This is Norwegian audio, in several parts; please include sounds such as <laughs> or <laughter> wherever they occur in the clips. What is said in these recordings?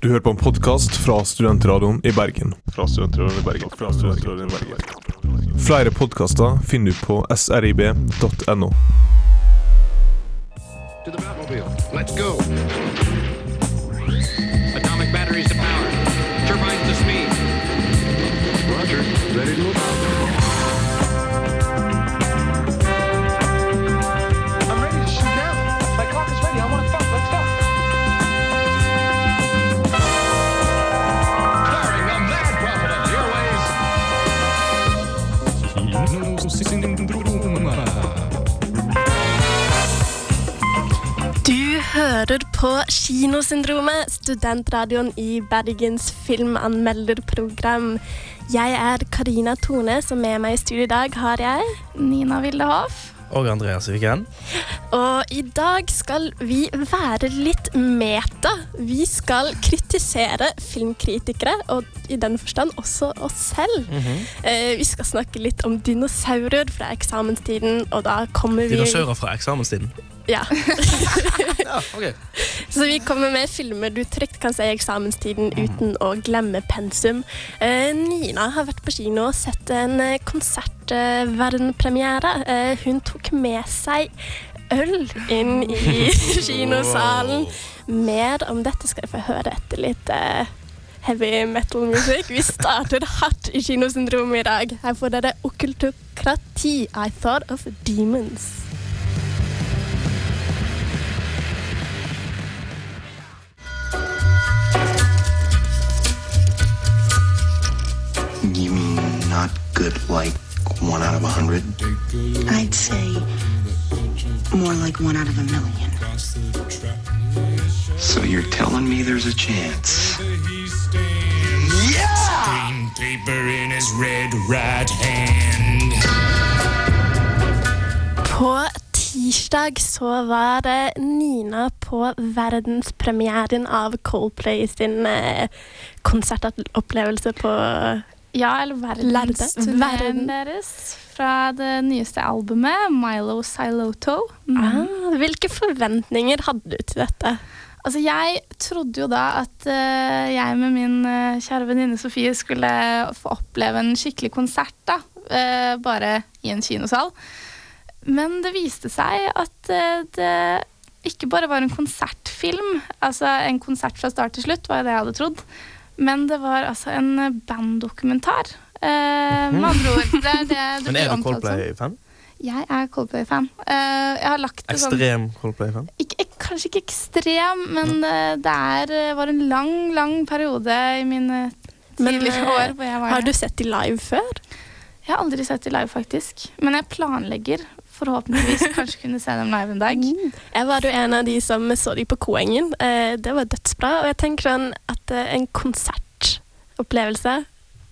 Du hører på en podkast fra Studentradioen i Bergen. Fra Studentradioen i Bergen. Fra Studentradioen i Bergen. Flere podkaster finner du på srib.no. To the Batmobile. Let's go. På Kinosyndromet, studentradioen i Bergens filmanmelderprogram. Jeg er Karina Tone, som med meg i studio i dag har jeg. Nina Wildehoff. Og Andreas Viken. Og i dag skal vi være litt meta. Vi skal kritisere filmkritikere, og i den forstand også oss selv. eh, vi skal snakke litt om dinosaurer fra eksamenstiden, og da kommer vi Dinosaurer fra eksamenstiden. Ja. <laughs> Ja, okay. Så vi kommer med filmer du trygt kan se i eksamenstiden uten å glemme pensum. Eh, Nina har vært på kino og sett en eh, konsertverdenpremiere. Eh, hun tok med seg øl inn i <laughs> kinosalen. Mer om dette skal jeg få høre etter litt heavy metal-musikk. Vi starter hardt i Kinosyndromet i dag. Her får dere Okkultokrati, I Thought of Demons. You mean not good like one out of a hundred? I'd say more like one out of a million. So you're telling me there's a chance? Green paper in his red right hand. På tirsdag så var det Nina på verdenspremieren av Coldplay sin eh, konsertopplevelse på Ja, eller verdensturneen Verden. deres fra det nyeste albumet, Milo Siloto. Mm. ah, Hvilke forventninger hadde du til dette? Altså, jeg trodde jo da at uh, jeg med min uh, kjære venninne Sofie skulle få oppleve en skikkelig konsert, da. Uh, bare i en kinosal. Men det viste seg at det ikke bare var en konsertfilm, altså en konsert fra start til slutt, var jo det jeg hadde trodd. Men det var altså en eh, banddokumentar. Eh, med andre ord. Det er det du Men er du. Coldplay-fan? Jeg er Coldplay-fan. Eh, jeg har lagt det sånn Ekstrem Coldplay-fan? ikke, ikke, Kanskje ikke ekstrem, men eh, det er, eh, var en lang, lang periode i mine Men, tidligere eh, år hvor jeg var Har du sett de live før? Jeg har aldri sett de live, faktisk. Men jeg planlegger forhåpentligvis kanskje kunne se dem live en dag. Jeg var jo en av de som så dem på Koengen. Eh, det var dødsbra. Og jeg tenker sånn at eh, en konsertopplevelse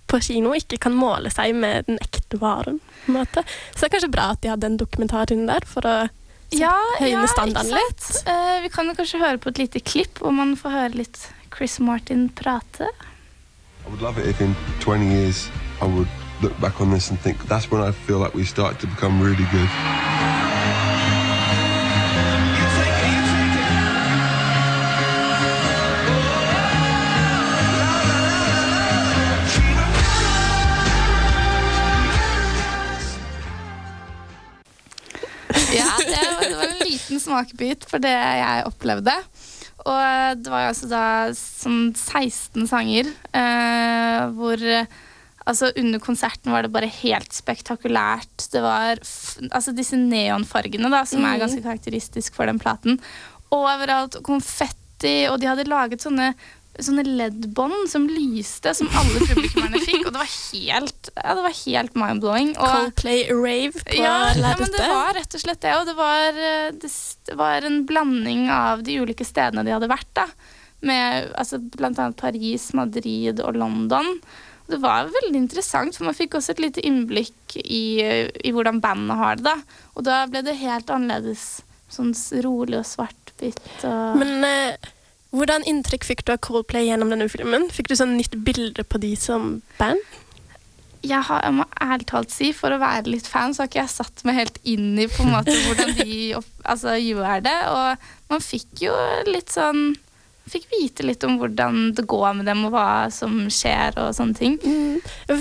på kino ikke kan måle seg med den ekte varen. på en måte. Så det er kanskje bra at de hadde en dokumentar inne der for å Ja, høyne ja, standarden litt. Eh, vi kan jo kanskje høre på et lite klipp hvor man får høre litt Chris Martin prate. I would love it if in 20 years I would look back on this and think that's when I feel like we started to become really good. Ja, det var, en liten smakebit for det jeg opplevde. Og det var altså da sånn 16 sanger eh, hvor Altså Under konserten var det bare helt spektakulært. Det var altså disse neonfargene da, som er ganske karakteristisk for den platen. Overalt konfetti, og de hadde laget sånne sånne LED-bånd som lyste, som alle publikummerne fikk. Og det var helt, ja, det var helt mind-blowing. Coldplay rave på ja, ja, men det var rett og slett det. Og det var, eh, det, var en blanding av de ulike stedene de hadde vært. da. Med altså, annet Paris, Madrid og London. Det var veldig interessant, for man fikk også et lite innblikk i, i hvordan bandet har det. da. Og da ble det helt annerledes. Sånn rolig og svart-hvitt. Men eh, hvordan inntrykk fikk du av Coldplay gjennom denne filmen? Fikk du sånn nytt bilde på de som band? jeg, har, jeg må ærlig talt si, for å være litt fan, så har ikke jeg satt meg helt inn i på en måte hvordan de opp, altså, gjør det. Og man fikk jo litt sånn Fikk vite litt om hvordan det går med dem, og hva som skjer og sånne ting. Mm.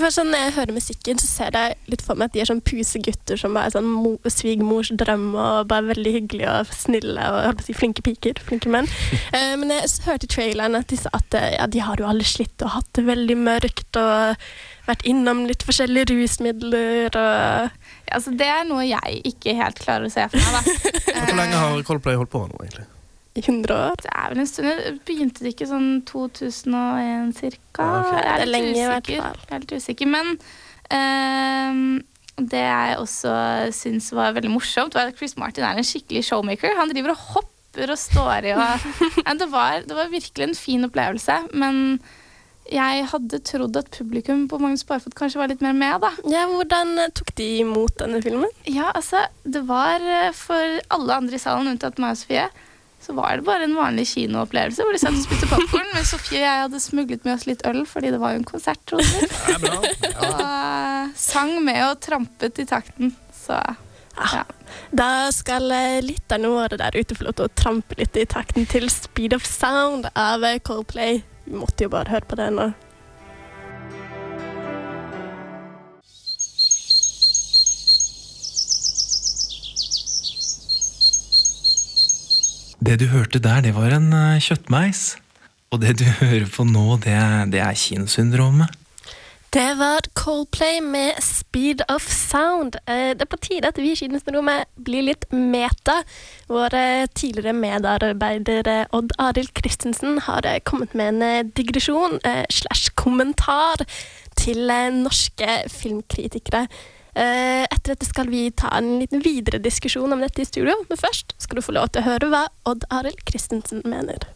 Sånn, Når jeg hører musikken, så ser jeg litt for meg at de er sånn pusegutter som er sånn mo svigermors drøm og bare veldig hyggelige og snille og holdt på å si, flinke piker. Flinke menn. <laughs> Eh, men jeg hørte i traileren at de sa at eh, ja, de har jo alle slitt og hatt det veldig mørkt og vært innom litt forskjellige rusmidler og Ja, altså, det er noe jeg ikke helt klarer å se for meg. Da. <laughs> Hvor lenge har Coldplay holdt på nå, egentlig? I 100 år. Det er vel en stund Begynte det ikke sånn 2001 cirka? Okay. Jeg Det er litt lenge i hvert usikker. fall. Jeg er litt usikker. Men uh, det jeg også syns var veldig morsomt, var at Chris Martin er en skikkelig showmaker. Han driver og hopper og står i og <laughs> ja, det, var, det var virkelig en fin opplevelse. Men jeg hadde trodd at publikum på Magnus Barfot kanskje var litt mer med, da. Ja, Hvordan tok de imot denne filmen? Ja, altså, det var eh, for alle andre i salen unntatt meg og Sofie. Så var det bare en vanlig kinoopplevelse hvor de satt og spiste <laughs> popkorn. Men Sofie og jeg hadde smuglet med oss litt øl, fordi det var jo en konsert. tror jeg. Ja, bra. <laughs> Og eh, sang med og trampet i takten. Så ja. Da skal eh, lytterne våre der ute få lov til å trampe litt i takten til Speed of Sound av Coldplay. Vi måtte jo bare høre på det nå. Det du hørte der, det var en eh, kjøttmeis. Og det du <laughs> hører på nå, det, det er kinosyndromet. Det var Coldplay med Speed of Sound. Eh, Det er på tide at vi i Kinosyndromet blir litt meta. Vår tidligere medarbeider eh, Odd Arild Christensen har kommet med en digresjon slash kommentar til norske filmkritikere. Eh, Etter dette skal vi ta en liten videre diskusjon om dette i studio, men først skal du få lov til å høre hva Odd Arild Christensen mener.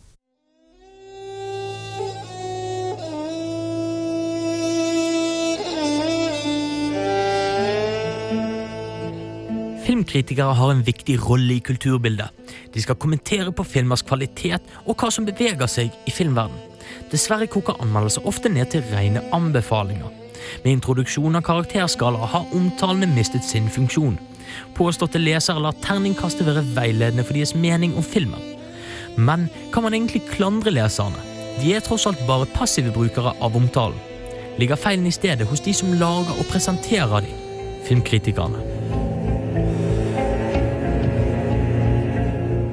Filmkritikere har en viktig rolle i kulturbildet. De skal kommentere på filmers kvalitet og hva som beveger seg i filmverden. Dessverre koker anmeldelser ofte ned til rene anbefalinger. Med introduksjon av karakterskala har omtalene mistet sin funksjon. Påståtte lesere lar terningkastet være veiledende for deres mening om filmen. Men kan man egentlig klandre leserne? De er tross alt bare passive brukere av omtalen. Ligger feilen i stedet hos de som lager og presenterer de, filmkritikerne?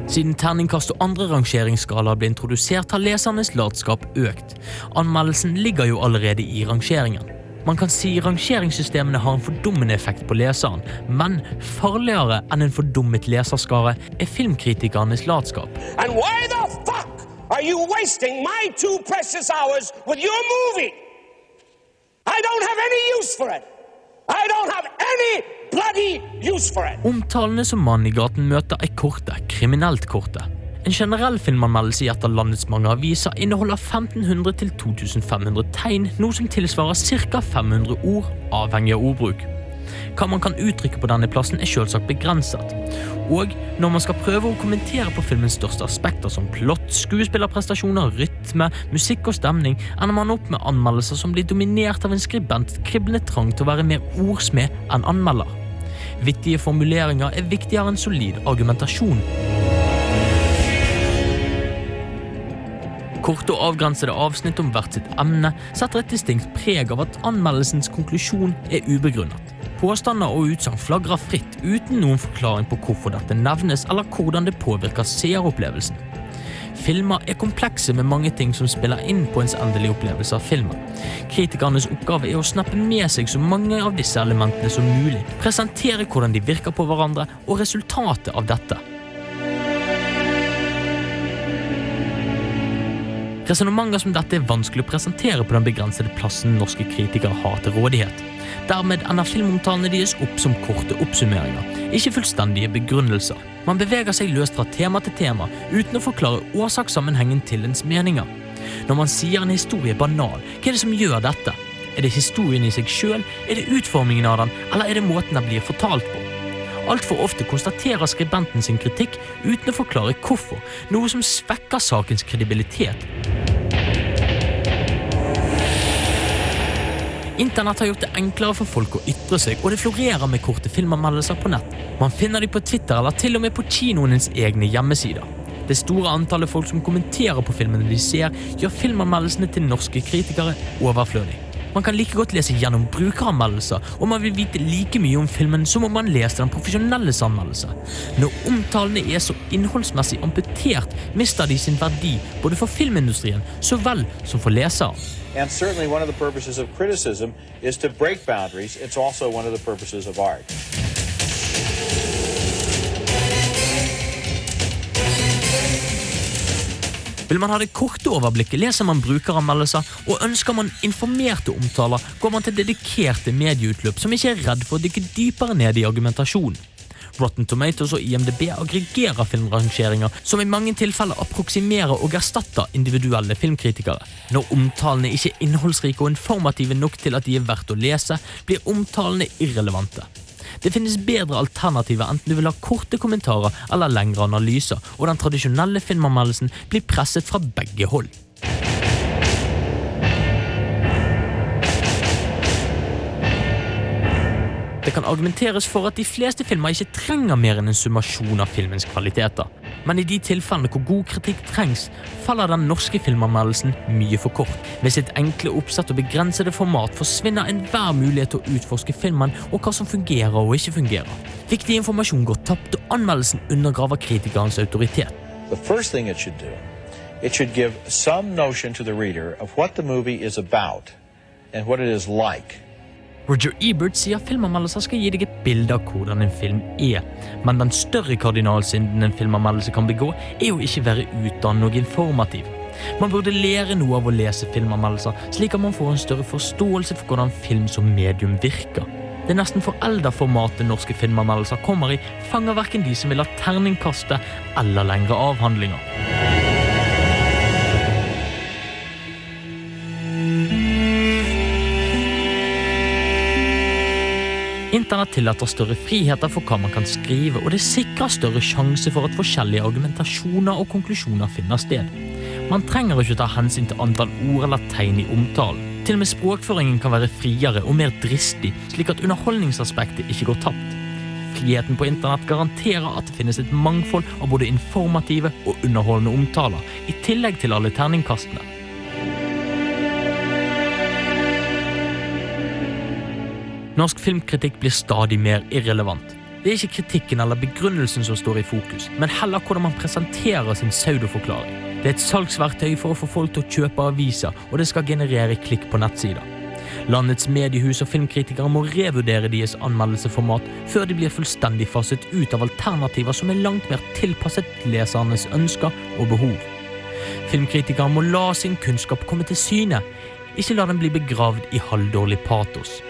Siden terningkast og andre rangeringsskalaer ble introdusert, har lesernes latskap økt. Anmeldelsen ligger jo allerede i rangeringen. Man kan si rangeringssystemene har en fordummende effekt på leseren, men farligere enn en fordummet leserskare er filmkritikernes latskap. And why the fuck are you wasting my two precious hours with your movie? I don't have any use for it. I don't have any bloody use for it. Omtalene som mannen i gaten møter, er korte, kriminelt korte. En generell filmanmeldelse i et av landets mange aviser inneholder 1500-2500 tegn, noe som tilsvarer ca. 500 ord, avhengig av ordbruk. Hva man kan uttrykke på denne plassen, er selvsagt begrenset. Og når man skal prøve å kommentere på filmens største aspekter som plott, skuespillerprestasjoner, rytme, musikk og stemning, ender man opp med anmeldelser som blir dominert av en skribent kriblende trang til å være mer ordsmed enn anmelder. Vittige formuleringer er viktigere enn solid argumentasjon. Korte og avgrensede avsnitt om hvert sitt emne setter et distinkt preg av at anmeldelsens konklusjon er ubegrunnet. Påstander og utsagn flagrer fritt uten noen forklaring på hvorfor dette nevnes eller hvordan det påvirker seeropplevelsen. Filmer er komplekse med mange ting som spiller inn på ens endelige opplevelse av filmen. Kritikernes oppgave er å snappe med seg så mange av disse elementene som mulig, presentere hvordan de virker på hverandre og resultatet av dette. Resonnementer som dette er vanskelig å presentere på den begrensede plassen norske kritikere har til rådighet. Dermed ender filmomtalene deres opp som korte oppsummeringer, ikke fullstendige begrunnelser. Man beveger seg løst fra tema til tema uten å forklare årsakssammenhengen til ens meninger. Når man sier en historie banal, hva er det som gjør dette? Er det historien i seg sjøl, er det utformingen av den, eller er det måten den blir fortalt på? Altfor ofte konstaterer skribenten sin kritikk uten å forklare hvorfor, noe som svekker sakens kredibilitet. Internett har gjort det enklere for folk å ytre seg, og det florerer med korte filmanmeldelser på nett. Man finner dem på Twitter eller til og med på kinoenes egne hjemmesider. Det store antallet folk som kommenterer på filmene de ser, gjør filmanmeldelsene til norske kritikere overflødig. Man kan like godt lese gjennom brukeranmeldelser, og man vil vite like mye om filmen som om man leste den profesjonelles anmeldelse. Når omtalene er så innholdsmessig amputert, mister de sin verdi både for filmindustrien så vel som for leseren. And certainly one of the purposes of criticism is to break boundaries. It's also one of the purposes of art. Vil man ha det korte overblikket, leser man brukeranmeldelser, og ønsker man informerte omtaler, går man til dedikerte medieutløp som ikke er redd for å dykke dypere ned i argumentasjonen. Rotten Tomatoes og IMDb aggregerer filmrangeringer som i mange tilfeller approksimerer og erstatter individuelle filmkritikere. Når omtalene ikke er innholdsrike og informative nok til at de er verdt å lese, blir omtalene irrelevante. Det finnes bedre alternativer enten du vil ha korte kommentarer eller lengre analyser, og den tradisjonelle filmanmeldelsen blir presset fra begge hold. Kan argumenteres for at de fleste filmer ikke trenger mer enn en summasjon av filmens kvaliteter. Men i de tilfellene hvor god kritikk trengs, faller den norske filmanmeldelsen mye for kort. Med sitt enkle oppsett og begrensede format forsvinner enhver mulighet til å utforske filmen og hva som fungerer og ikke fungerer. Viktig informasjon går tapt, og anmeldelsen undergraver kritikerens autoritet. The first thing it should do, it should give some notion to the reader of what the movie is about and what it is like. Roger Ebert sier filmanmeldelser skal gi deg et bilde av hvordan en film er, men den større kardinalsynden en filmanmeldelse kan begå, er å ikke være utdannende og informativ. Man burde lære noe av å lese filmanmeldelser, slik at man får en større forståelse for hvordan film som medium virker. Det nesten forelderformatet norske filmanmeldelser kommer i, fanger verken de som vil ha terningkastet eller lengre avhandlinger. Internett tillater større friheter for hva man kan skrive, og det sikrer større sjanse for at forskjellige argumentasjoner og konklusjoner finner sted. Man trenger ikke ta hensyn til antall ord eller tegn i omtalen. Til og med språkføringen kan være friere og mer dristig, slik at underholdningsaspektet ikke går tapt. Friheten på internett garanterer at det finnes et mangfold av både informative og underholdende omtaler, i tillegg til alle terningkastene. Norsk filmkritikk blir stadig mer irrelevant. Det er ikke kritikken eller begrunnelsen som står i fokus, men heller hvordan man presenterer sin pseudoforklaring. Det er et salgsverktøy for å få folk til å kjøpe aviser, og det skal generere klikk på nettsider. Landets mediehus og filmkritikere må revurdere deres anmeldelseformat før de blir fullstendig faset ut av alternativer som er langt mer tilpasset lesernes ønsker og behov. Filmkritikere må la sin kunnskap komme til syne, ikke la den bli begravd i halvdårlig patos.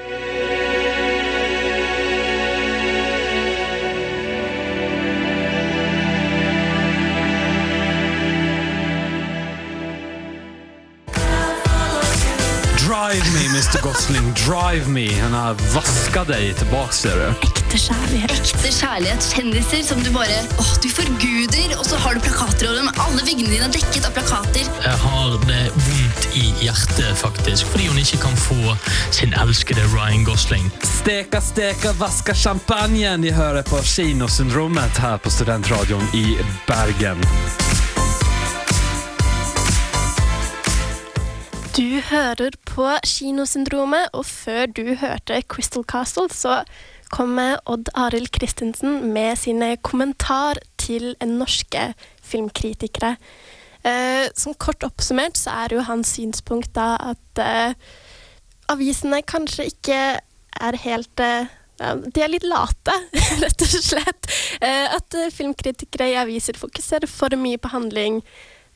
Drive me, Mr. Gosling. Drive me. Han har vaska deg tilbake, ser du. Ekte kjærlighet. Ekte kjærlighet. Kjendiser som du bare åh, du forguder, og så har du plakater over dem. Alle veggene dine er dekket av plakater. Jeg har det vondt i hjertet, faktisk, fordi hun ikke kan få sin elskede Ryan Gosling. Steka, steka, vaska champagnen. De hører på Kinosyndromet her på Studentradion i Bergen. Du hører på Kinosyndromet, og før du hørte Crystal Castle, så kommer Odd Arild Christensen med sine kommentar til norske filmkritikere. Eh, som kort oppsummert så er jo hans synspunkt da at eh, avisene kanskje ikke er helt eh, de er litt late, <laughs> rett og slett. Eh, at eh, filmkritikere i aviser fokuserer for mye på handling.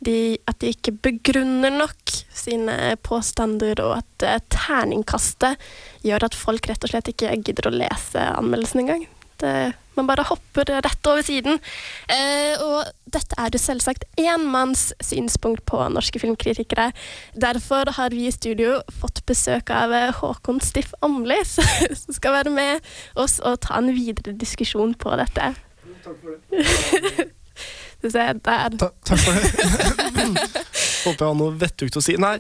De, at de ikke begrunner nok sine påstander, og at eh, terningkastet gjør at folk rett og slett ikke gidder å lese anmeldelsen engang. Det- Man bare hopper rett over siden. Eh, og dette er jo selvsagt én manns synspunkt på norske filmkritikere. Derfor har vi i studio fått besøk av eh, Håkon Stiff Åmli, <laughs> som skal være med oss og ta en videre diskusjon på dette. Takk for det. Ser, der. Ta, takk for det. <laughs> Håper jeg har noe vettugt å si. Nei,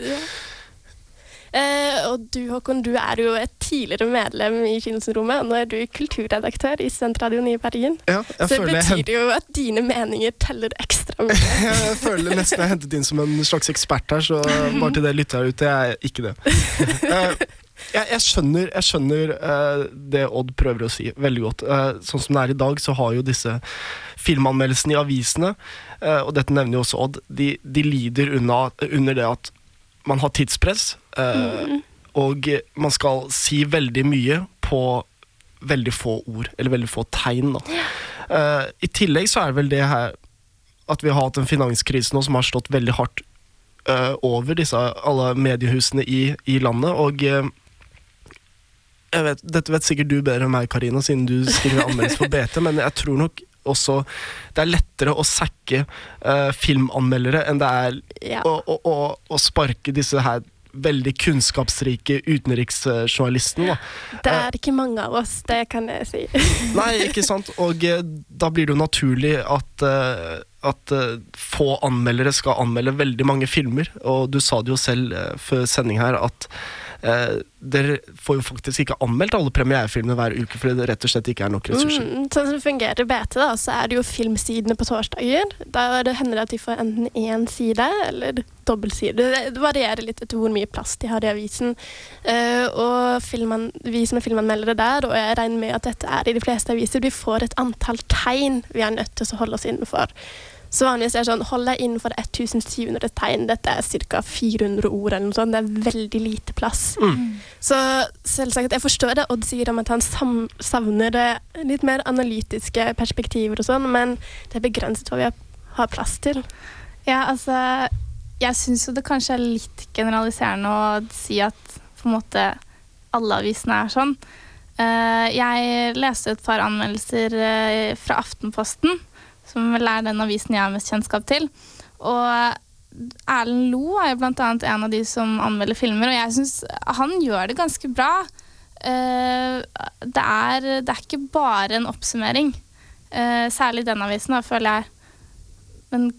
Eh, og du Håkon, du er jo et tidligere medlem i Kinosyndromet, og nå er du kulturredaktør i Studentradioen i Bergen. Ja, jeg Så det betyr jo at dine meninger teller ekstra mye. <laughs> Jeg føler nesten jeg er hentet inn som en slags ekspert her, så bare til det lytter jeg ut. jeg er ikke det. <laughs> Jeg, jeg skjønner, jeg skjønner uh, det Odd prøver å si veldig godt. Uh, sånn som det er i dag, så har jo disse filmanmeldelsene i avisene, uh, og dette nevner jo også Odd, de, de lider unna, under det at man har tidspress, mm. og man skal si veldig mye på veldig få ord, eller veldig få tegn. Da. I tillegg så er det vel det her at vi har hatt en finanskrise nå som har slått veldig hardt over disse alle mediehusene i, i landet, og vet, Dette vet sikkert du bedre enn meg, Karina, siden du skriver anmeldelse for BT, men jeg tror nok også det er lettere å sacke uh, filmanmeldere enn det er Ja. å, å, å, å sparke disse her veldig kunnskapsrike utenriksjournalistene. Det er ikke mange av oss, det kan jeg si. <laughs> Nei, ikke sant? Og uh, da blir det jo naturlig at, uh, at uh, få anmeldere skal anmelde veldig mange filmer. Og du sa det jo selv uh, før sending her at eh, dere får jo faktisk ikke anmeldt alle premierefilmene hver uke fordi det rett og slett ikke er nok ressurser. Mm, sånn som fungerer bete da, så er det jo filmsidene på torsdager. Da hender det at de får enten én side eller dobbeltside. Det varierer litt etter hvor mye plass de har i avisen. Eh, og filmen, vi som er filmanmeldere der, og jeg regner med at dette er i de fleste aviser, vi får et antall tegn vi er nødt til å holde oss innenfor. Så vanligvis er det sånn, hold deg innenfor 1700 tegn. Dette er ca. 400 ord eller noe sånt. Det er veldig lite plass. Så selvsagt, jeg forstår det Odd sier om at han savner det litt mer analytiske perspektiver og sånn, men det er begrenset hva vi har, har plass til. Ja, altså Jeg syns jo det kanskje er litt generaliserende å si at på en måte alle avisene er sånn. Eh, jeg leste et par anmeldelser eh, fra Aftenposten, som vel er den avisen jeg har mest kjennskap til. Og Erlend Lo er jo blant annet en av de som anmelder filmer, og jeg syns han gjør det ganske bra. Eh, det, er, det er ikke bare en oppsummering. Eh, særlig den avisen, da, føler jeg. Men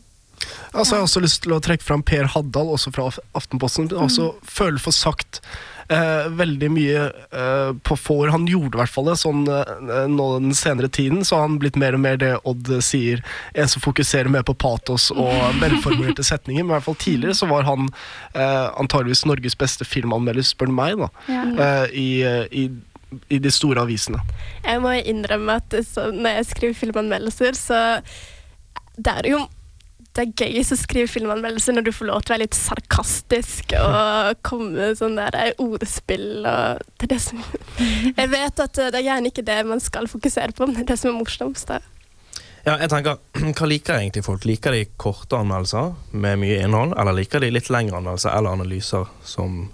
Altså, jeg har også lyst til å trekke fram Per Haddal, også fra Aftenposten. Også føler for sagt eh, veldig mye eh, på får. Han gjorde i hvert fall det sånn eh, nå den senere tiden, så har han blitt mer og mer det Odd sier, en som fokuserer mer på patos og <laughs> velformulerte setninger. Men i hvert fall tidligere så var han eh, antageligvis Norges beste filmanmelder, spør du meg, da. Ja. Eh, i, eh, i, I de store avisene. Jeg må innrømme at så, når jeg skriver filmanmeldelser, så det er jo det er gøyest å skrive filmanmeldelser når du får lov til å være litt sarkastisk og komme med sånn der eh, ordspill og det er det som <laughs> Jeg vet at eh, det er gjerne ikke det man skal fokusere på, men det er det som er morsomst. da. Ja, jeg tenker, <clears throat> Hva liker egentlig folk? Liker de korte anmeldelser med mye innhold, eller liker de litt lengre anmeldelser eller analyser som,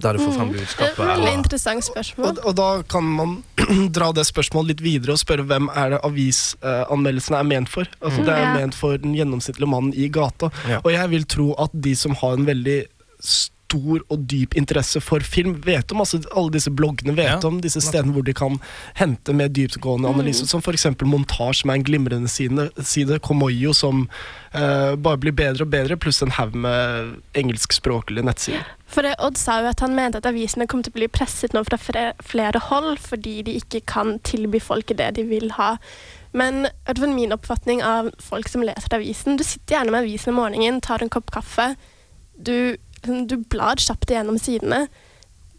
der du får frem Mm. Det er et veldig interessant spørsmål. Og, og da kan man <clears throat> dra det spørsmålet litt videre og spørre hvem er det avisanmeldelsene er ment for. Altså, Mm. Det er Ja. ment for den gjennomsnittlige mannen i gata. Ja. Og jeg vil tro at de som har en veldig stor og dyp interesse for film, vet om altså, alle disse bloggene, vet om disse stedene hvor de kan hente mer dyptgående analyser, som f.eks. Montasj, med en glimrende side, side Komoyo, som uh, bare blir bedre og bedre, pluss en haug med engelskspråklige nettsider. For Odd sa jo at han mente at avisene kom til å bli presset nå fra flere hold fordi de ikke kan tilby folket det de vil ha. Men i hvert min oppfatning av folk som leser avisen Du sitter gjerne med avisen om morgenen, tar en kopp kaffe. Du, du blar kjapt igjennom sidene.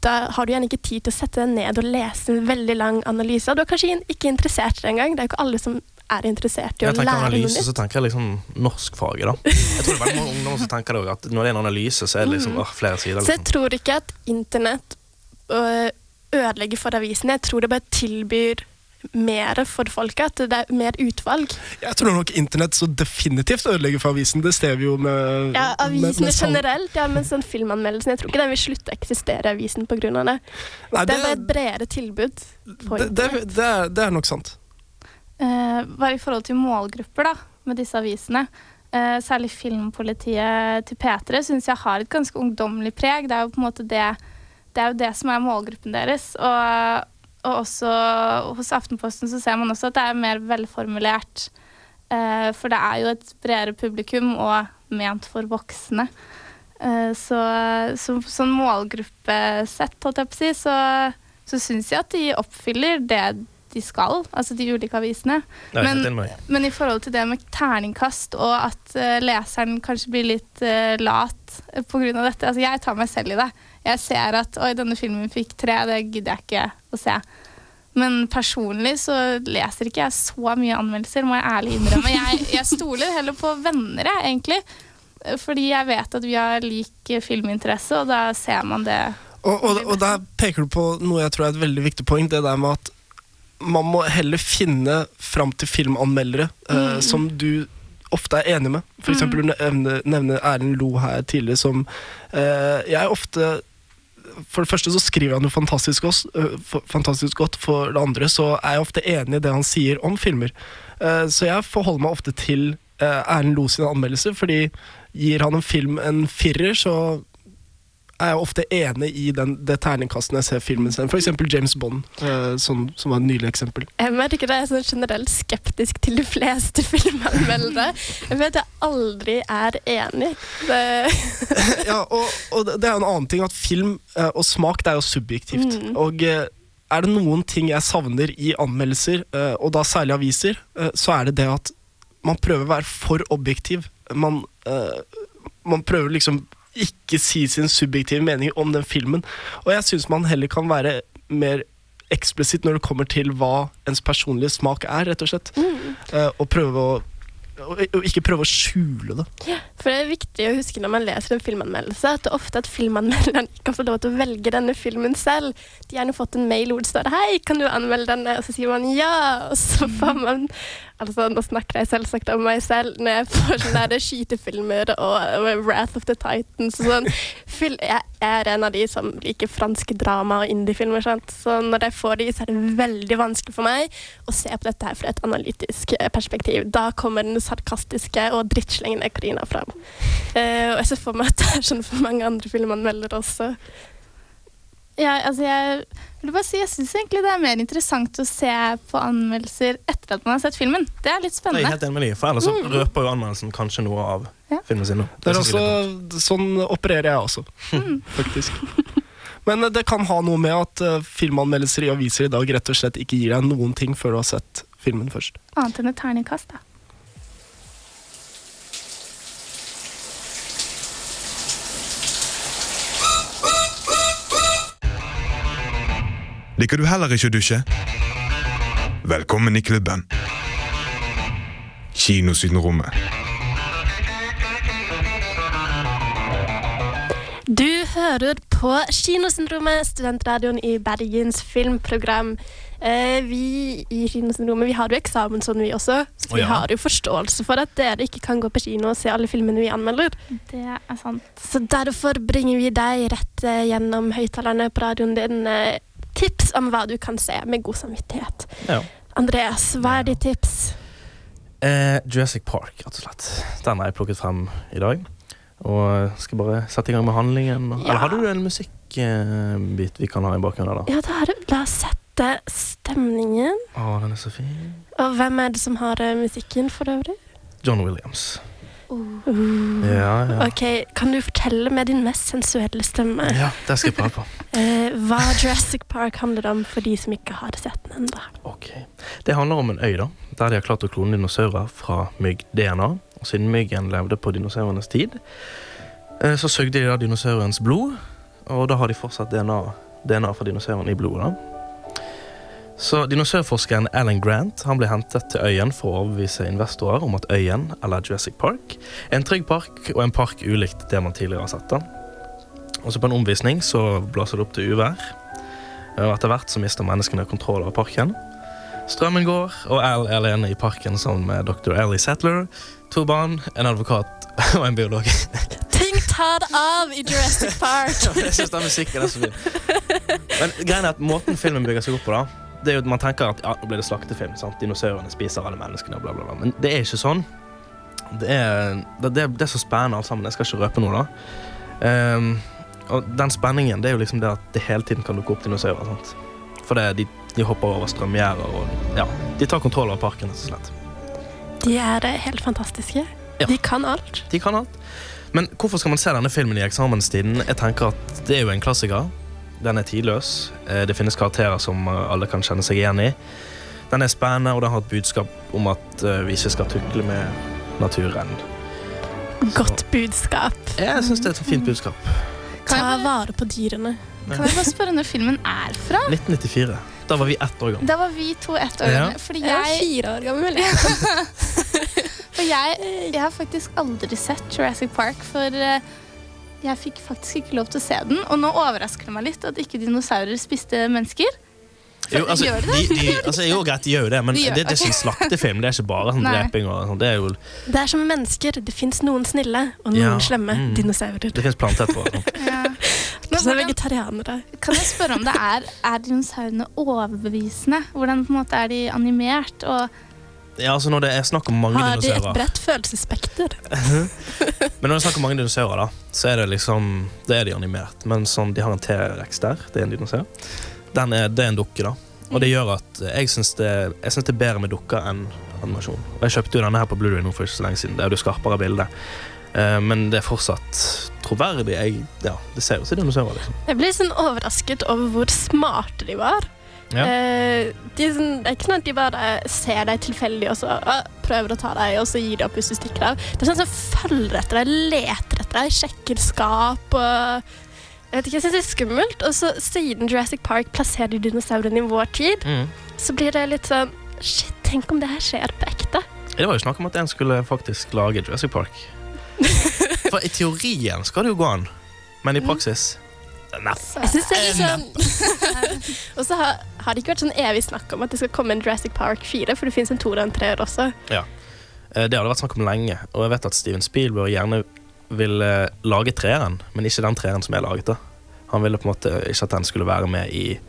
Da har du gjerne ikke tid til å sette deg ned og lese en veldig lang analyse. Du er kanskje ikke interessert i det engang. Det er jo ikke alle som er interessert i å Jeg tenker analyse, så tenker jeg liksom norskfaget, da. Jeg tror det er veldig mange ungdommer som tenker det òg, at når det er en analyse, så er det liksom Mm. åh, flere sider. Så jeg Liksom. tror ikke at internett øh, ødelegger for avisene. Jeg tror det bare tilbyr mer for folket, at det er mer utvalg. Jeg tror nok internett så definitivt ødelegger for avisen. Det ser vi jo med Ja, med- med generelt, ja, men sånn filmanmeldelsen Jeg tror ikke den vil slutte å eksistere, avisen, av det. Nei, det er bare et bredere tilbud. På Det, det, det, det er nok sant. Eh, bare i forhold til målgrupper da, med disse avisene. Eh, særlig Filmpolitiet til P3 syns jeg har et ganske ungdommelig preg. Det er jo på en måte det, det, er jo det som er målgruppen deres. Og, og også hos Aftenposten så ser man også at det er mer velformulert. Eh, for det er jo et bredere publikum og ment for voksne. Eh, så, så sånn målgruppesett, holdt jeg på å si, så, så syns jeg at de oppfyller det de skal, altså de ulike avisene. Men, men i forhold til det med terningkast, og at eh, leseren kanskje blir litt uh, lat pga. dette altså Jeg tar meg selv i det. Jeg ser at oi, denne filmen fikk tre, det gidder jeg ikke å se. Men personlig så leser ikke jeg så mye anmeldelser, må jeg ærlig innrømme. Jeg, jeg stoler heller på venner, jeg, egentlig. Eh, Fordi jeg vet at vi har lik eh, filminteresse, og da ser man det. Og, og, og der peker du på noe jeg tror er et veldig viktig poeng. Det der med at man må heller finne fram til filmanmeldere eh, Mm. som du ofte er enig med. For eksempel du nevner, nevner Erlend Lo her tidligere som eh, Jeg ofte For det første så skriver han jo fantastisk, for- fantastisk godt. For det andre så er jeg ofte enig i det han sier om filmer. Så jeg forholder meg ofte til Erlend Lo sine anmeldelser, fordi gir han en film en firer, så er jeg ofte enig i den, det terningkastet jeg ser filmen sin. Eksempel James Bond, eh, som, som var et nylig eksempel. Jeg merker det er sånn generelt skeptisk til de fleste <laughs> filmanmeldere. Jeg vet jeg aldri er enig. <laughs> Ja, og, og det er jo en annen ting at film eh, og smak det er jo subjektivt. Mm. Og eh, er det noen ting jeg savner i anmeldelser, eh, og da særlig aviser, eh, så er det det at man prøver å være for objektiv. Man, eh, man prøver liksom ikke si sin subjektive mening om den filmen. Og jeg syns man heller kan være mer eksplisitt når det kommer til hva ens personlige smak er, rett og slett. Eh, og prøve å og ikke prøve å skjule det. For det er viktig å huske når man leser en filmanmeldelse, at det er ofte at filmanmelderen ikke har få lov til å velge denne filmen selv. De har gjerne fått en mail hvor det står 'Hei, kan du anmelde denne?' Og så sier man ja, og så får man Altså, nå snakker jeg selvsagt om meg selv når jeg får sånne der skytefilmer og, Wrath of the Titans og sånn. Jeg er en av de som liker franske drama og indiefilmer, så når jeg får de, så er det veldig vanskelig for meg å se på dette her fra et analytisk eh, perspektiv. Da kommer den sarkastiske og drittslengende Karina fram. Eh, og jeg ser for meg at det er sånn for mange andre filmanmeldere også. Ja, altså jeg vil bare si, jeg syns egentlig det er mer interessant å se på anmeldelser etter at man har sett filmen. Det er litt Jeg er helt enig med deg, for ellers Mm. røper jo anmeldelsen kanskje noe av Ja. filmen sin. Det er også, sånn opererer jeg også, <laughs> faktisk. Men eh, det kan ha noe med at eh, filmanmeldelser i aviser i dag rett og slett ikke gir deg noen ting før du har sett filmen først. Annet enn et terningkast, da. Liker du heller ikke å dusje? Velkommen i klubben. Kinosydenrommet. Du hører på Kinosyndromet, studentradioen i Bergens filmprogram. Eh, vi i Kinosyndromet vi har jo eksamen sånn, vi også. Så vi har jo forståelse for at dere ikke kan gå på kino og se alle filmene vi anmelder. Det er sant. Så derfor bringer vi deg rett eh, gjennom høyttalerne på radioen din eh, tips om hva du kan se med god samvittighet. Ja. Andreas, hva er ditt tips? Eh, Jurassic Park, rett og slett. Den har jeg plukket frem i dag. Og skal bare sette i gang med handlingen. Ja. Eller hadde du en musikkbit vi kan ha i bakgrunnen? da? Ja, det har du. la oss sette stemningen. Å, den er så fin. Og hvem er det som har eh, musikken for øvrig? John Williams. Uh. Ja, ja. Ok, Kan du fortelle med din mest sensuelle stemme Ja, det skal jeg prøve på. <laughs> eh, hva Jurassic Park handler om for de som ikke har sett den ennå? Det handler om en øy da, der de har klart å klone dinosaurer fra mygg-DNA. Og siden myggen levde på dinosaurenes tid, eh, så sugde de da dinosaurens blod, og da har de fortsatt DNA, DNA fra dinosauren i blodet. da. Så Dinosaurforskeren Alan Grant han ble hentet til øyen for å overbevise investorer om at øyen, eller Jurassic Park, er en trygg park og en park ulikt det man tidligere har sett. den. Og så På en omvisning så blåser det opp til uvær, og etter hvert så mister menneskene kontroll over parken. Strømmen går, og Al er alene i parken sammen med dr. Ellie Settler, to barn, en advokat <laughs> og en biolog. Ting tar av i Jurassic Park! <laughs> jeg synes den musikken er så fin. Men greien er at måten filmen bygger seg opp på, da det er jo Man tenker at ja, nå blir det slaktefilm. sant? Dinosaurene spiser alle menneskene. Bla, bla, bla. Men det er ikke sånn. Det er, det, det, det er så spennende alt sammen. Jeg skal ikke røpe noe, da. Um, og den spenningen det er jo liksom det at det hele tiden kan dukke opp dinosaurer. sant? For det, de, de hopper over strømgjerder og ja, de tar kontroll over parken. rett og slett. De er helt fantastiske. Ja. De kan alt. De kan alt. Men hvorfor skal man se denne filmen i eksamenstiden? Jeg tenker at Det er jo en klassiker. Den er tidløs. Eh, Det finnes karakterer som eh, alle kan kjenne seg igjen i. Den er spennende, og den har et budskap om at eh, vi ikke skal tukle med naturen. Godt budskap. Jeg syns det er et fint budskap. Ta vare på dyrene. Kan jeg bare spørre når filmen er fra? 1994. Da var vi ett år gamle. Da var vi to ett år Ja. gamle. Fordi Jeg er fire år gammel. <laughs> for jeg, jeg har faktisk aldri sett Jurassic Park, for jeg fikk faktisk ikke lov til å se den. Og nå overrasker det meg litt at ikke dinosaurer spiste mennesker. Jo, altså, det de, det? de, altså, jo, greit, de gjør jo det, men De gjør det, det er det. ikke en slaktefilm. Det er ikke bare sånn dreping. Og, sånn. det er jo Det er som mennesker. Det fins noen snille og noen Ja, slemme mm. dinosaurer. Det fins planter og sånn. <laughs> Kanskje vegetarianere. Kan jeg spørre om det er Er dinosaurene overbevisende? Hvordan på en måte er de animert? Og Ja, altså Når det er snakk om mange Har de et dinosaurer bredt følelsesspekter? <laughs> Men når det er snakk om mange dinosaurer, da, så er det liksom Det er de animert. Men sånn, de har en T-rex der. Det er en dinosaur. Den er, det er en dukke, da. Og det gjør at jeg syns det, jeg synes det er bedre med dukker enn animasjon. Og Jeg kjøpte jo denne her på Blu-ray nå for ikke så lenge siden. Det er jo det skarpere bildet. Eh, Men det er fortsatt troverdig. Jeg, ja, det ser ut som dinosaurer. liksom. Jeg ble sånn overrasket over hvor smarte de var. Ja. Eh, de, sånn, det er ikke sånn at de bare ser deg tilfeldig og så uh, prøver å ta deg, og så gir de opp hvis du stikker av. Det er sånn som følger etter deg, leter etter deg, sjekker skap og jeg vet ikke, jeg synes det er skummelt. Og så siden Jurassic Park plasserer dinosaurene i vår tid, Mm. så blir det litt sånn Shit, tenk om det her skjer på ekte. Det var jo snakk om at en skulle faktisk lage Jurassic Park. <laughs> For i teorien skal det jo gå an, men i praksis Nei. Jeg syns det er litt sånn <laughs> Og så har, har det ikke vært sånn evig snakk om at det skal komme en Jurassic Park 4, for det fins en toer og en treer også. Ja. Eh, Det har det vært snakk om lenge, og jeg vet at Steven Spielberg gjerne ville lage treeren, men ikke den treeren som er laget. da. Han ville på en måte ikke at den skulle være med i,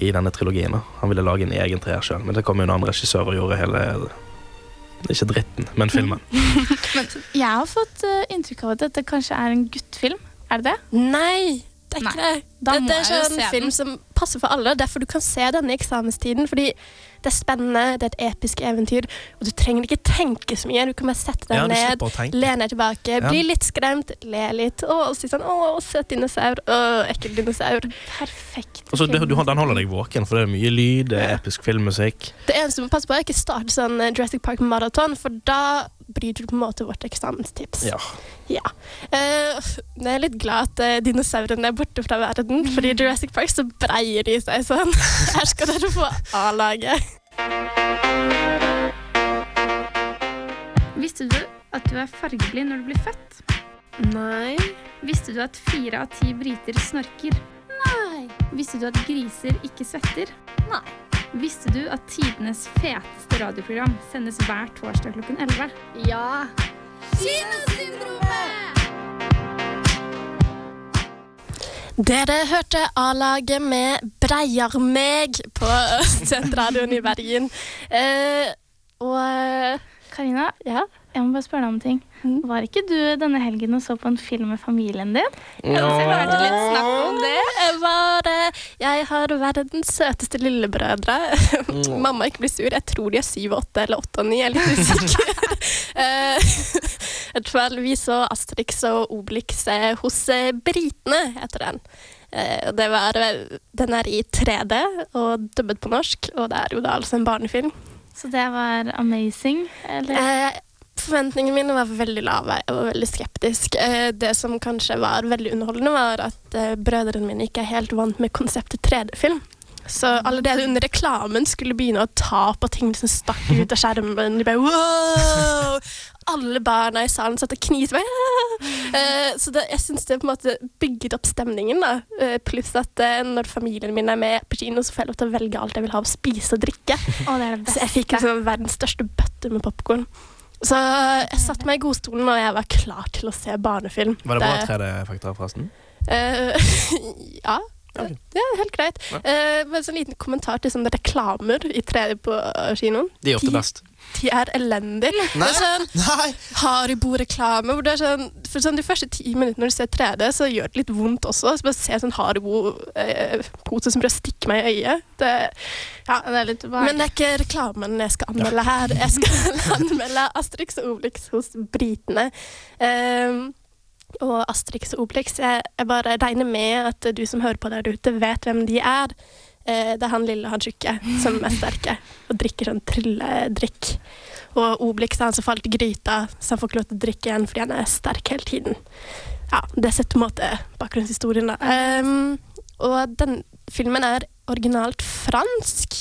i denne trilogien. da. Han ville lage en egen treer sjøl, men det kom jo en annen regissør og gjorde hele Ikke dritten, men filmen. <laughs> Men jeg har fått eh, inntrykk av at dette kanskje er en guttfilm. Er det det? Nei, det er ikke det. Da det, det er sånn se film den. som passer for alle. Derfor du kan se denne i eksamenstiden. Fordi det er spennende, det er et episk eventyr, og du trenger ikke tenke så mye. Du kan bare sette deg Ja, ned, lene deg tilbake, Ja. bli litt skremt, le litt, og si sånn 'Å, søt dinosaur'. 'Å, ekkel dinosaur'. Perfekt. Og så det, du, Den holder deg våken, for det er mye lyd, det er episk filmmusikk. Det eneste du må passe på, er ikke starte sånn eh, Jurassic Park maraton, for da du på en måte vårt eksamenstips. Ja. Ja. Eh, jeg er litt glad at eh, dinosaurene er borte fra verden, fordi i Jurassic Park så breier de seg sånn. <laughs> Her skal dere få A-laget. Visste du at du er fargeblind når du blir født? Nei. Visste du at fire av ti briter snorker? Nei. Visste du at griser ikke svetter? Nei. Visste du at tidenes feteste radioprogram sendes hver torsdag klokken 11? Ja. Dere hørte A-laget med 'Breiar meg' på <laughs> Studentradioen i Bergen. Eh, og Karina, ja? jeg må bare spørre deg om en ting. Var ikke du denne helgen og så på en film med familien din? Ja. Jeg hørte litt snakk om det. Jeg var Jeg har verdens søteste lillebrødre. <laughs> Mamma ikke blir sur. Jeg tror de er syv og åtte eller åtte og ni. Jeg er litt usikker. <laughs> Eh, I hvert fall vi så Asterix og Obelix eh, hos eh, britene, heter den. Eh, det var, den er i 3D og dubbet på norsk, og det er jo da altså en barnefilm. Så det var amazing? Eller? Eh, forventningene mine var veldig lave. Jeg var veldig skeptisk. Eh, det som kanskje var veldig underholdende, var at eh, brødrene mine ikke er helt vant med konseptet 3D-film. Så allerede under reklamen skulle begynne å ta på ting som stakk ut av <laughs> skjermen. De bare wow! Alle barna i salen satt og kniste. «Ah!» Eh, så det, jeg syns det på en måte bygget opp stemningen. da. Eh, pluss at eh, når familien min er med på kino, så får jeg lov til å velge alt jeg vil ha å spise og drikke. Å, det er det Så jeg fikk liksom verdens største bøtte med popkorn. Så jeg satte meg i godstolen, og jeg var klar til å se barnefilm. Var det bra 3D-effekter, forresten? Eh, <laughs> ja. Det er helt greit. Uh, men så en liten kommentar til sånne reklamer i 3D på eh, kinoen. De er ofte best. De er elendige. Nei, sånn, Haribo-reklame. hvor det er sånn, for sånn De første ti minuttene når du ser 3D, så gjør det litt vondt også. Så bare se sånn Haribo-pose som prøver å stikke meg i øyet. Det, ja. Det er litt Men det er ikke reklamen jeg skal anmelde her. Jeg skal <laughs> anmelde Asterix og Obelix hos britene. Um, Og Astrix og Obelix. Jeg, jeg bare regner med at du som hører på der ute, vet hvem de er. Eh, det er han lille, og han tjukke, som er sterke og drikker sånn trylledrikk. Og Obelix er han som falt i gryta, så han får ikke lov til å drikke igjen fordi han er sterk hele tiden. Ja, Det setter på en måte bakgrunnshistorien, da. Um, og den filmen er originalt fransk,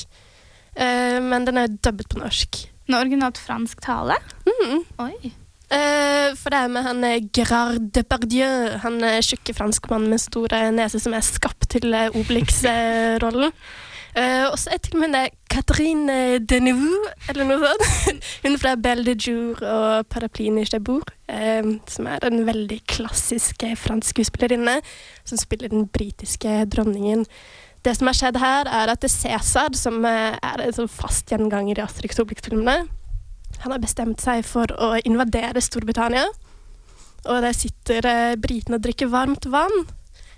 uh, men den er dubbet på norsk. Den er originalt fransk tale? Mm. Oi. Eh, for det er med han eh, Gerard Depardieu, han eh, tjukke franskmannen med store nese som er skapt til Obelix-rollen. Uh, <laughs> og så er til og med det Catherine Deneuve, eller noe sånt. <laughs> Hun fra Belle de Jour og Paraplyen i Chebourg. Uh, som er en veldig klassisk fransk skuespillerinne som spiller den britiske dronningen. Det som har skjedd her, er at det Cæsar, som er en sånn fast gjenganger i Asterix Obelix-filmene, han har bestemt seg for å invadere Storbritannia. Og der sitter eh, britene og drikker varmt vann.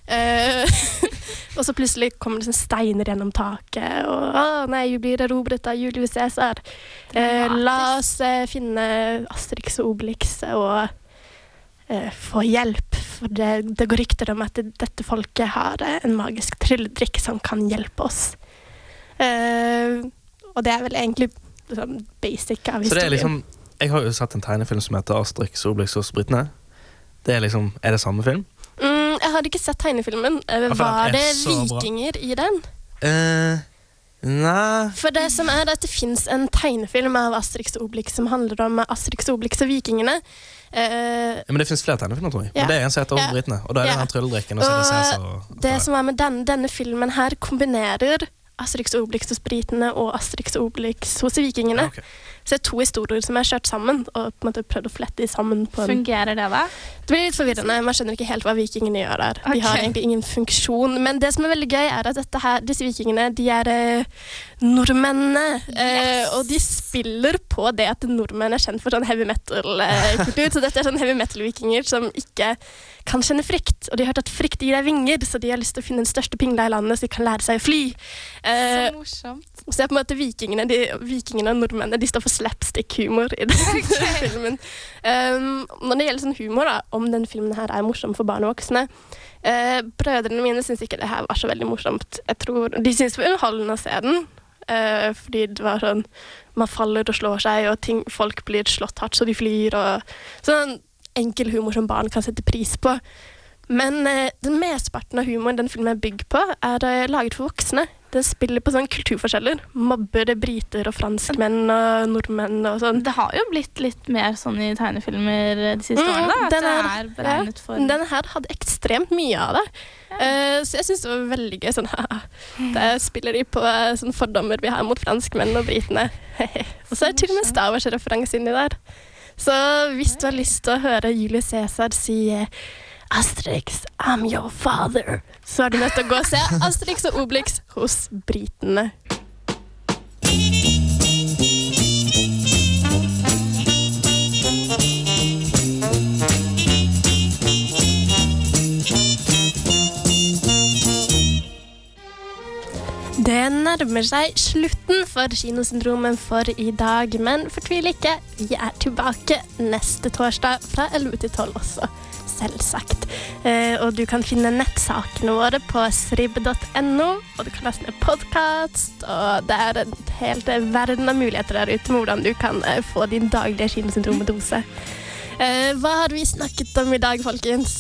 Eh, <laughs> og så plutselig kommer det sånn steiner gjennom taket, og å nei, vi blir erobret av Julius Cæsar. Eh, la oss eh, finne Asterix og Obelix og eh, få hjelp. For det, det går rykter om at det, dette folket har eh, en magisk trylledrikk som kan hjelpe oss. Eh, og det er vel egentlig sånn basic av Så det er liksom Jeg har jo sett en tegnefilm som heter Asterix og Obelix hos britene. Det er liksom Er det samme film? Mm, jeg hadde ikke sett tegnefilmen. Eh, Var det vikinger bra. i den? Uh, Nei For det som er at det fins en tegnefilm av Asterix og Obelix som handler om Asterix og Obelix og vikingene. Uh, ja, Men det fins flere tegnefilmer, tror jeg. Ja. Men det er en som heter Ja. Britene. Og da er det Ja. den trylledrikken, og og det og det som er med den, denne filmen her, kombinerer Asterix og Obelix hos britene og Asterix og Obelix hos vikingene. Så det er to historier som er kjørt sammen, og på en måte prøvd å flette de sammen. Fungerer det, da? Det blir litt forvirrende. Man skjønner ikke helt hva vikingene gjør der. De har egentlig ingen funksjon. Men det som er veldig gøy, er at her, disse vikingene de er eh, nordmennene. Eh, og de spiller på det at nordmenn er kjent for sånn heavy metal-kultur. så dette er sånn heavy metal-vikinger som ikke kan kjenne frykt. Og de har hørt at frykt gir deg vinger, så de har lyst til å finne den største pingla i landet, så de kan lære seg å fly. Eh, Så morsomt. Så er på en måte vikingene, de, vikingene og nordmennene de står for slapstick-humor i den <laughs> filmen. Um, når det gjelder sånn humor, da, om den filmen her er morsom for barn og voksne uh, Brødrene mine syns ikke det her var så veldig morsomt. Jeg tror, De syns det var underholdende å se den. Uh, fordi det var sånn Man faller og slår seg, og ting, folk blir slått hardt så de flyr. og Sånn enkel humor som barn kan sette pris på. Men eh, den mesteparten av humoren den filmen er bygd på, er eh, laget for voksne. Den spiller på sånn kulturforskjeller. Mobber briter og franskmenn og nordmenn og sånn. Det har jo blitt litt mer sånn i tegnefilmer de siste årene. da, At den det er beregnet ja, for Den her hadde ekstremt mye av det. Eh, så jeg syns det var veldig gøy. Sånn, <laughs> haha, Der spiller de på eh, sånne fordommer vi har mot franskmenn og britene. <laughs> og så er det til og med Star Wars-referanse inni der. Så hvis du har lyst til å høre Julius Cæsar si eh, Asterix, I'm your father, så er du nødt til å gå og se Asterix og Obelix hos britene. Det nærmer seg slutten for Kinosyndromen for i dag, men fortvil ikke, vi er tilbake neste torsdag fra 11 til 12 også. Selvsagt. Eh, og du kan finne nettsakene våre på srib.no, og du kan laste ned podkast, og det er en helt verden av muligheter der ute med hvordan du kan eh, få din daglige Kinosyndromet-dose. Eh, hva har vi snakket om i dag, folkens?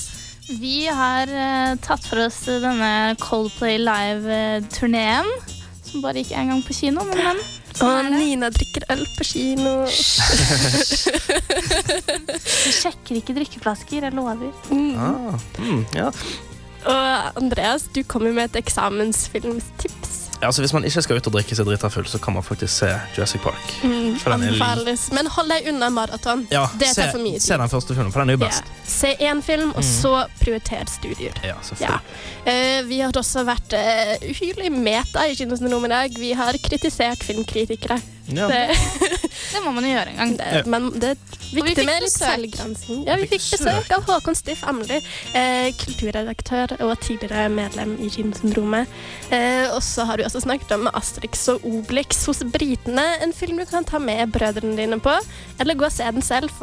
Vi har eh, tatt for oss denne Coldplay Live-turneen. Som bare gikk én gang på kino, men men. Og Nina drikker øl på kino. Vi <laughs> sjekker ikke drikkeflasker, jeg lover. Ah, mm, ja. Og Andreas, du kommer med et eksamensfilmstips. Ja, altså Hvis man ikke skal ut og drikke seg drita full, så kan man faktisk se Jurassic Park. Mm, Men hold deg unna maraton. Ja, det se, tar for mye tid. se den første filmen, for den er jo Ja. best. Se én film, og Mm. så prioriter studier. Ja. Ja. Uh, vi har også vært uh, uhyrlig meta i Kinosyndromet i dag. Vi har kritisert filmkritikere. Ja. Det, <laughs> Det må man jo gjøre en gang. det, men det er vi viktig med litt selvgransking. Ja, vi fikk besøk av Håkon Stiff Amli, eh, kulturredaktør og tidligere medlem i Kinosyndromet. Eh, og så har vi også snakket om Asterix og Obelix hos britene, en film du kan ta med brødrene dine på, eller gå og se den selv. For